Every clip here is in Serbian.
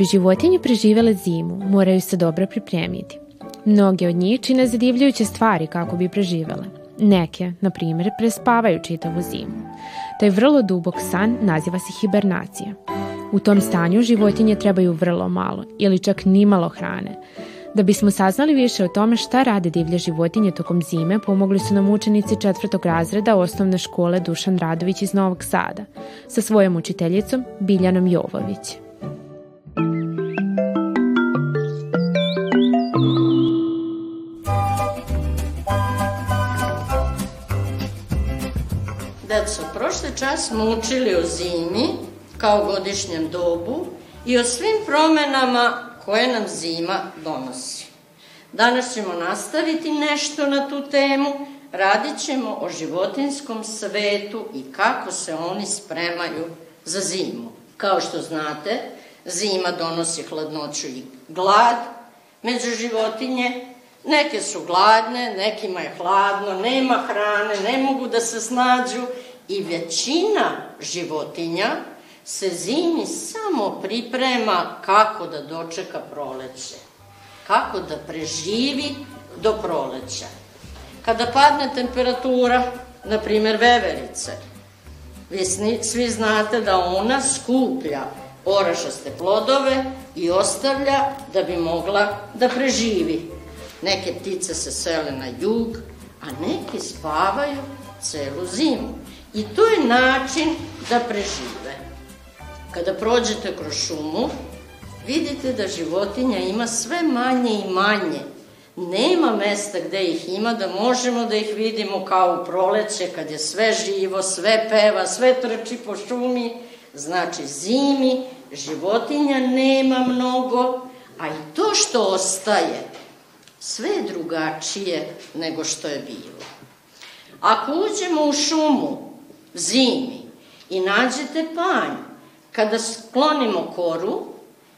Bi životinje preživele zimu, moraju se dobro pripremiti. Mnoge od njih čine zadivljujuće stvari kako bi preživele. Neke, na primjer, prespavaju čitavu zimu. Taj vrlo dubok san naziva se hibernacija. U tom stanju životinje trebaju vrlo malo ili čak nimalo hrane. Da bismo saznali više o tome šta rade divlje životinje tokom zime, pomogli su nam učenici četvrtog razreda osnovne škole Dušan Radović iz Novog Sada sa svojom učiteljicom Biljanom Jovović. Prošli čas smo učili o zimi kao godišnjem dobu i o svim promenama koje nam zima donosi. Danas ćemo nastaviti nešto na tu temu, radit ćemo o životinskom svetu i kako se oni spremaju za zimu. Kao što znate, zima donosi hladnoću i glad među životinje, Neke su gladne, nekima je hladno, nema hrane, ne mogu da se snađu i većina životinja se zimi samo priprema kako da dočeka proleće, kako da preživi do proleća. Kada padne temperatura, na primer veverice, vi svi znate da ona skuplja orašaste plodove i ostavlja da bi mogla da preživi. Neke ptice se sele na jug, a neke spavaju celu zimu. I to je način da prežive. Kada prođete kroz šumu, vidite da životinja ima sve manje i manje. Nema mesta gde ih ima da možemo da ih vidimo kao u proleće kad je sve živo, sve peva, sve trči po šumi. Znači zimi životinja nema mnogo, a i to što ostaje sve je drugačije nego što je bilo. Ako uđemo u šumu zimi i nađete panj, kada sklonimo koru,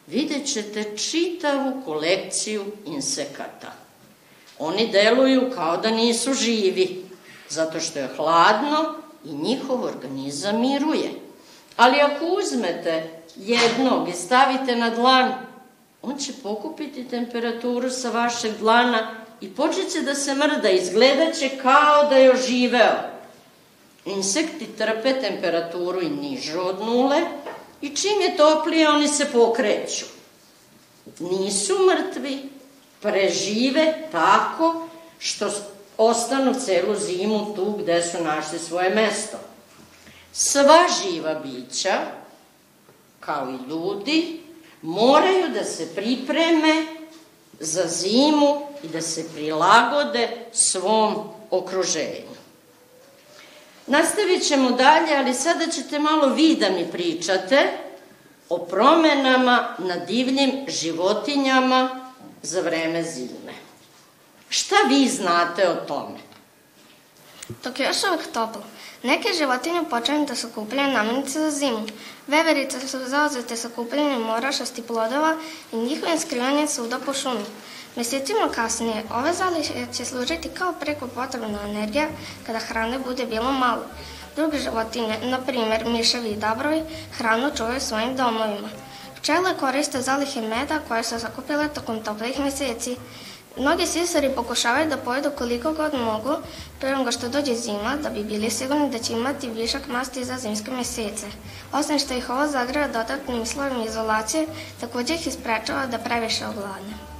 vidjet ćete čitavu kolekciju insekata. Oni deluju kao da nisu živi, zato što je hladno i njihov organizam miruje. Ali ako uzmete jednog i stavite na dlan on će pokupiti temperaturu sa vašeg dlana i počet će da se mrda, izgledaće kao da je oživeo. Insekti trpe temperaturu i nižu od nule i čim je toplije oni se pokreću. Nisu mrtvi, prežive tako što ostanu celu zimu tu gde su našli svoje mesto. Sva živa bića, kao i ljudi, moraju da se pripreme za zimu i da se prilagode svom okruženju. Nastavit ćemo dalje, ali sada ćete malo vi da mi pričate o promenama na divljim životinjama za vreme zime. Šta vi znate o tome? Dok je još uvek toplo, Neke životinje počinju da sakupljaju namirnice za zimu. Veverice su zauzete sakupljanjem morašasti plodova i njihovim skrivanjem suda po šumi. Mesecima kasnije ove zalihe će služiti kao preko potrebna energija kada hrane bude bilo malo. Druge životinje, na primer miševi i dabrovi, hranu čuvaju svojim domovima. Pčele koriste zalihe meda koje su sakupile tokom toplih meseci. Mnogi sisari pokušavaju da pojedu koliko god mogu pre nego što dođe zima, da bi bili sigurni da će imati višak masti za zimske mesece. Osim što ih ovo zagreva dodatnim slovima izolacije, takođe ih isprečava da previše ogladne.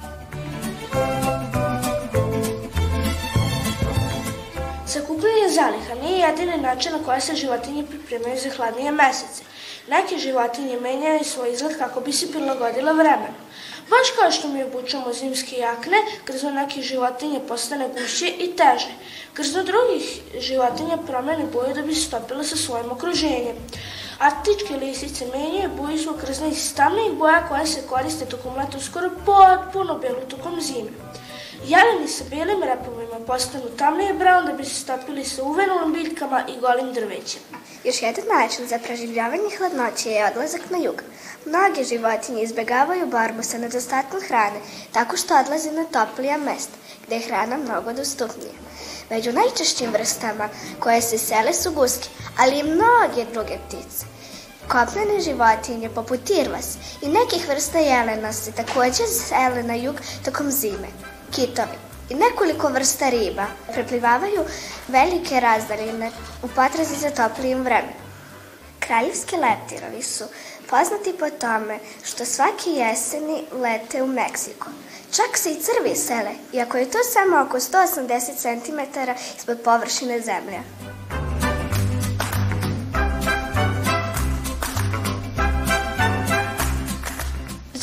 Sakupljanje zaliha nije jedini način na koji se životinje pripremaju za hladnije mesece. Neke životinje menjaju svoj izgled kako bi se prilagodile vremenu. Baš kao što mi obučamo zimske jakne, krzno nekih životinje postane gušće i teže. Krzno drugih životinja promene boju da bi se stopile sa svojim okruženjem. Artičke lisice menjaju boju svog krzna iz tamnih boja koje se koriste tokom leta skoro potpuno belu tokom zime. Jeleni sa belim repovima postanu tamnije brown da bi se stopili sa uvenulim biljkama i golim drvećem. Još jedan način za preživljavanje hladnoće je odlazak na jug. Mnoge životinje izbegavaju borbu sa nedostatkom hrane tako što odlaze na toplija mesta gde je hrana mnogo dostupnija. Među najčešćim vrstama koje se sele su guske, ali i mnoge druge ptice. Kopnene životinje, poput tirvas i nekih vrsta jelena se takođe sele na jug tokom zime. Kitovi i nekoliko vrsta riba preplivavaju velike razdaljine u potrazi za toplijim vremenom. Kraljevski leptirovi su poznati po tome što svaki jeseni lete u Meksiko. Čak se i crvi sele, iako je to samo oko 180 cm ispod površine zemlje.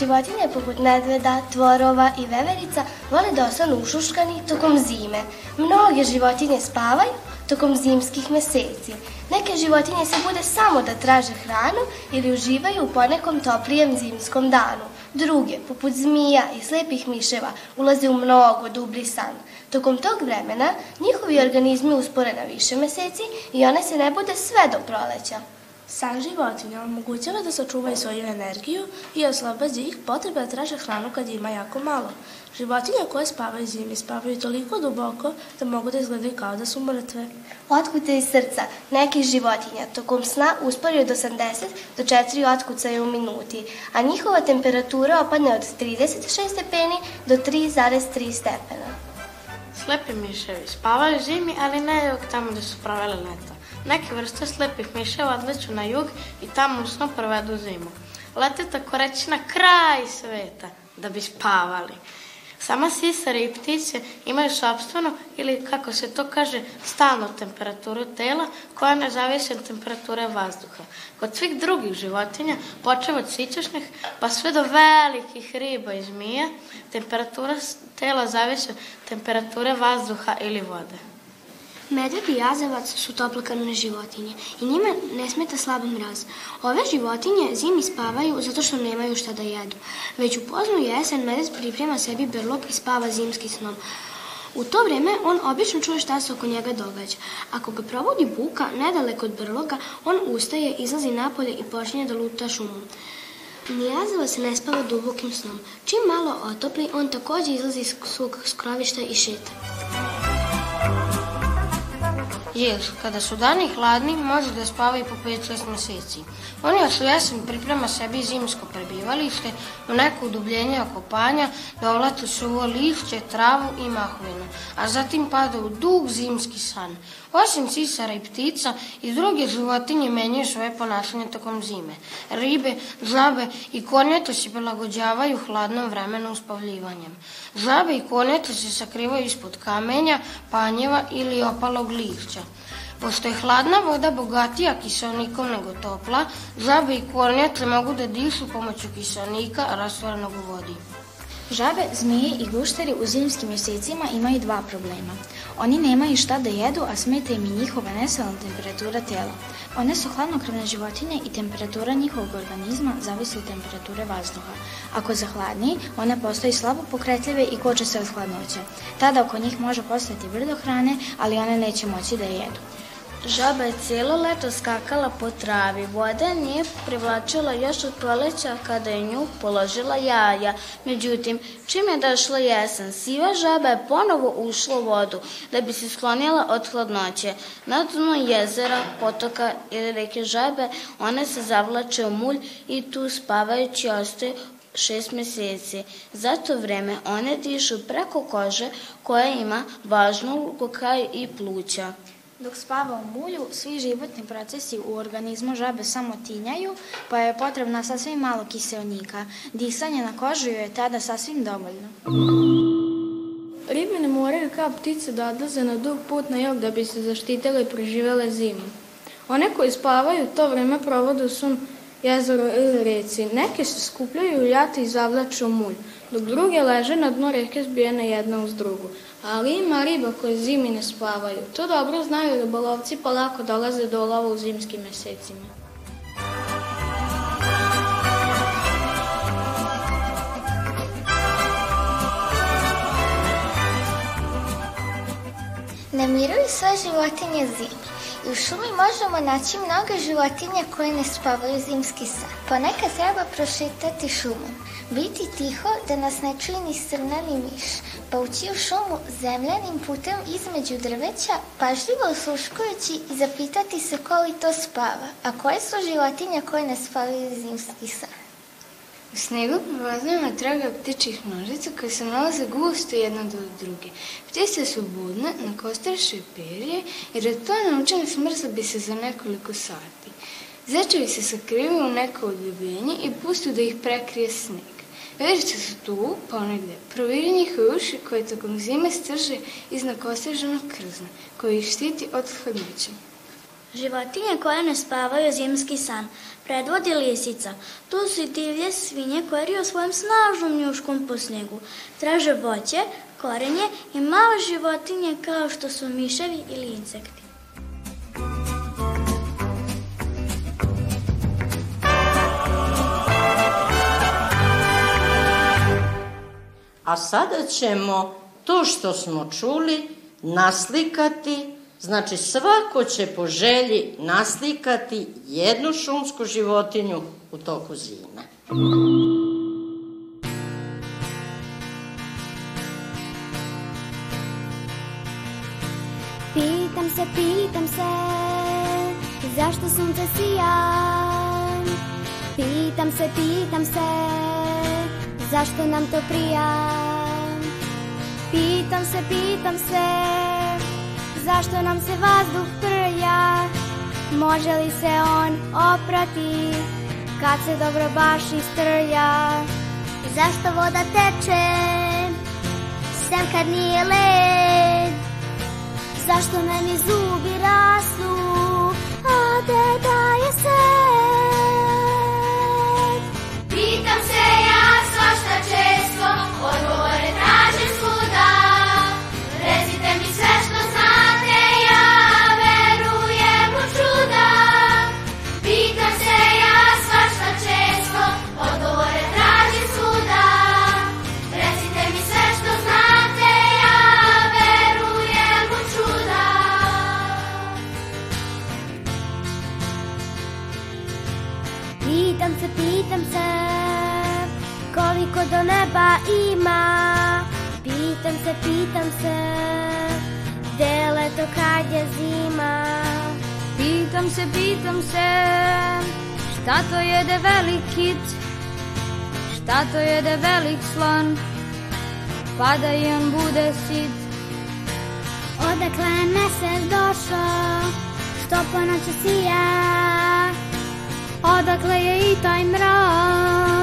Životinje poput medveda, tvorova i veverica vole da ostanu ušuškani tokom zime. Mnoge životinje spavaju tokom zimskih meseci. Neke životinje se bude samo da traže hranu ili uživaju u ponekom toplijem zimskom danu. Druge, poput zmija i slepih miševa, ulaze u mnogo dubli san. Tokom tog vremena njihovi organizmi uspore na više meseci i one se ne bude sve do proleća. San životinja omogućava da sačuvaju svoju energiju i oslobađa ih potrebe da traže hranu kad ima jako malo. Životinje koje spavaju zimi spavaju toliko duboko da mogu da izgledaju kao da su mrtve. Otkuce iz srca nekih životinja tokom sna uspori od 80 do 4 otkucaja u minuti, a njihova temperatura opadne od 36 stepeni do 3,3 stepena. Slepi miševi spavaju zimi, ali ne tamo gde su provele leto. Neke vrste slepih miševa odleću na jug i tamo usno provedu zimu. Lete tako reći na kraj sveta da bi spavali. Sama sisare i ptice imaju sobstvenu ili, kako se to kaže, stalnu temperaturu tela koja ne zavisi od temperature vazduha. Kod svih drugih životinja, počeo od sićašnih pa sve do velikih riba i zmija, temperatura tela zavisi od temperature vazduha ili vode. Medved i jazavac su toplokrvne životinje i njima ne smeta slab mraz. Ove životinje zimi spavaju zato što nemaju šta da jedu. Već u poznu jesen medved priprema sebi brlog i spava zimski snom. U to vreme on obično čuje šta se oko njega događa. Ako ga provodi buka nedaleko od brloga, on ustaje, izlazi napolje i počinje da luta šumom. Nijazava se ne spava dubokim snom. Čim malo otopli, on takođe izlazi iz svog skrovišta i šeta. Jer, kada su dani hladni, može da spava i po 5-6 meseci. On još u jesen priprema sebi zimsko prebivalište u neko udubljenje okopanja, da ovlatu suvo lišće, travu i mahovinu, a zatim pada u dug zimski san. Osim cisara i ptica, i druge životinje menjaju svoje ponašanje tokom zime. Ribe, žabe i kornjete se prilagođavaju hladnom vremenu uspavljivanjem. Žabe i kornjete se sakrivaju ispod kamenja, panjeva ili opalog lišća. Pošto je hladna voda bogatija kiselnikom nego topla, žabe i kornjače mogu da dišu pomoću kiselnika rastvorenog u vodi. Žabe, zmije i gušteri u zimskim mjesecima imaju dva problema. Oni nemaju šta da jedu, a smeta im i njihova neselna temperatura tela. One su hladnokrvne životinje i temperatura njihovog organizma zavisi od temperature vazduha. Ako zahladni, one postaju slabo pokretljive i koče se od hladnoće. Tada oko njih može postati brdo hrane, ali one neće moći da jedu. Žaba je cijelo leto skakala po travi. Voda nije privlačila još od proleća kada je nju položila jaja. Međutim, čim je došla jesen, siva žaba je ponovo ušla u vodu da bi se sklonila od hladnoće. Na dnu jezera, potoka ili reke žabe, one se zavlače u mulj i tu spavajući ostaje šest meseci. Za to vreme one dišu preko kože koja ima važnu kao i pluća. Dok spava u mulju, svi životni procesi u organizmu žabe samo tinjaju, pa je potrebna sasvim malo kiselnika. Disanje na kožu je tada sasvim dovoljno. Ribe ne moraju kao ptice da odlaze na dug put na jog da bi se zaštitile i preživele zimu. One koji spavaju to vreme provode u jezeru ili reci. Neke se skupljaju u ljati i zavlaču u mulj, dok druge leže na dnu reke zbijene jedna uz drugu ali ima riba koje zimi ne spavaju. To dobro znaju ribolovci pa lako dolaze do lova u zimskim mesecima. Ne miruju sve životinje U šumi možemo naći mnoge životinje koje ne spavaju zimski san. Ponekad treba prošetati šumom. Biti tiho da nas ne čuje ni srna ni miš. Pa ući u šumu zemljanim putem između drveća, pažljivo osluškujući i zapitati se ko li to spava. A koje su životinje koje ne spavaju zimski san? U snegu prepoznajemo traga ptičih množica koje se nalaze gusto jedna do druge. Ptice su budne, nakostraše perje, jer je to naučene smrzle bi se za nekoliko sati. Zečevi se sakrivaju u neko odljubljenje i pustu da ih prekrije sneg. Verice su tu, ponegde. Proviri njihove uši koje tokom zime strže iznad kostriženog krzna, koji ih štiti od hladnoća. Životinje koje ne spavaju zimski san predvodi lisica. Tu su i divlje svinje koje riju svojim snažnom njuškom po snegu. Traže voće, korenje i male životinje kao što su miševi ili insekti. A sada ćemo to što smo čuli naslikati, znači svako će po želji naslikati jednu šumsku životinju u toku zime. Pitam se, pitam se, zašto sunce sija? Pitam se, pitam se, zašto nam to prija? Pitam se, pitam se, zašto nam se vazduh prlja? Može li se on oprati kad se dobro baš istrlja? Zašto voda teče, sem kad nije led? Zašto meni zubi rastu, a te daje sed? Pitam se ja svašta često, odgovore se, pitam se, gde leto kad je zima. Pitam se, pitam se, šta to jede velik kit, šta to jede velik slon, pa da i on bude sit. Odakle je mesec došao, što po noći sija. Odakle je i taj mrak,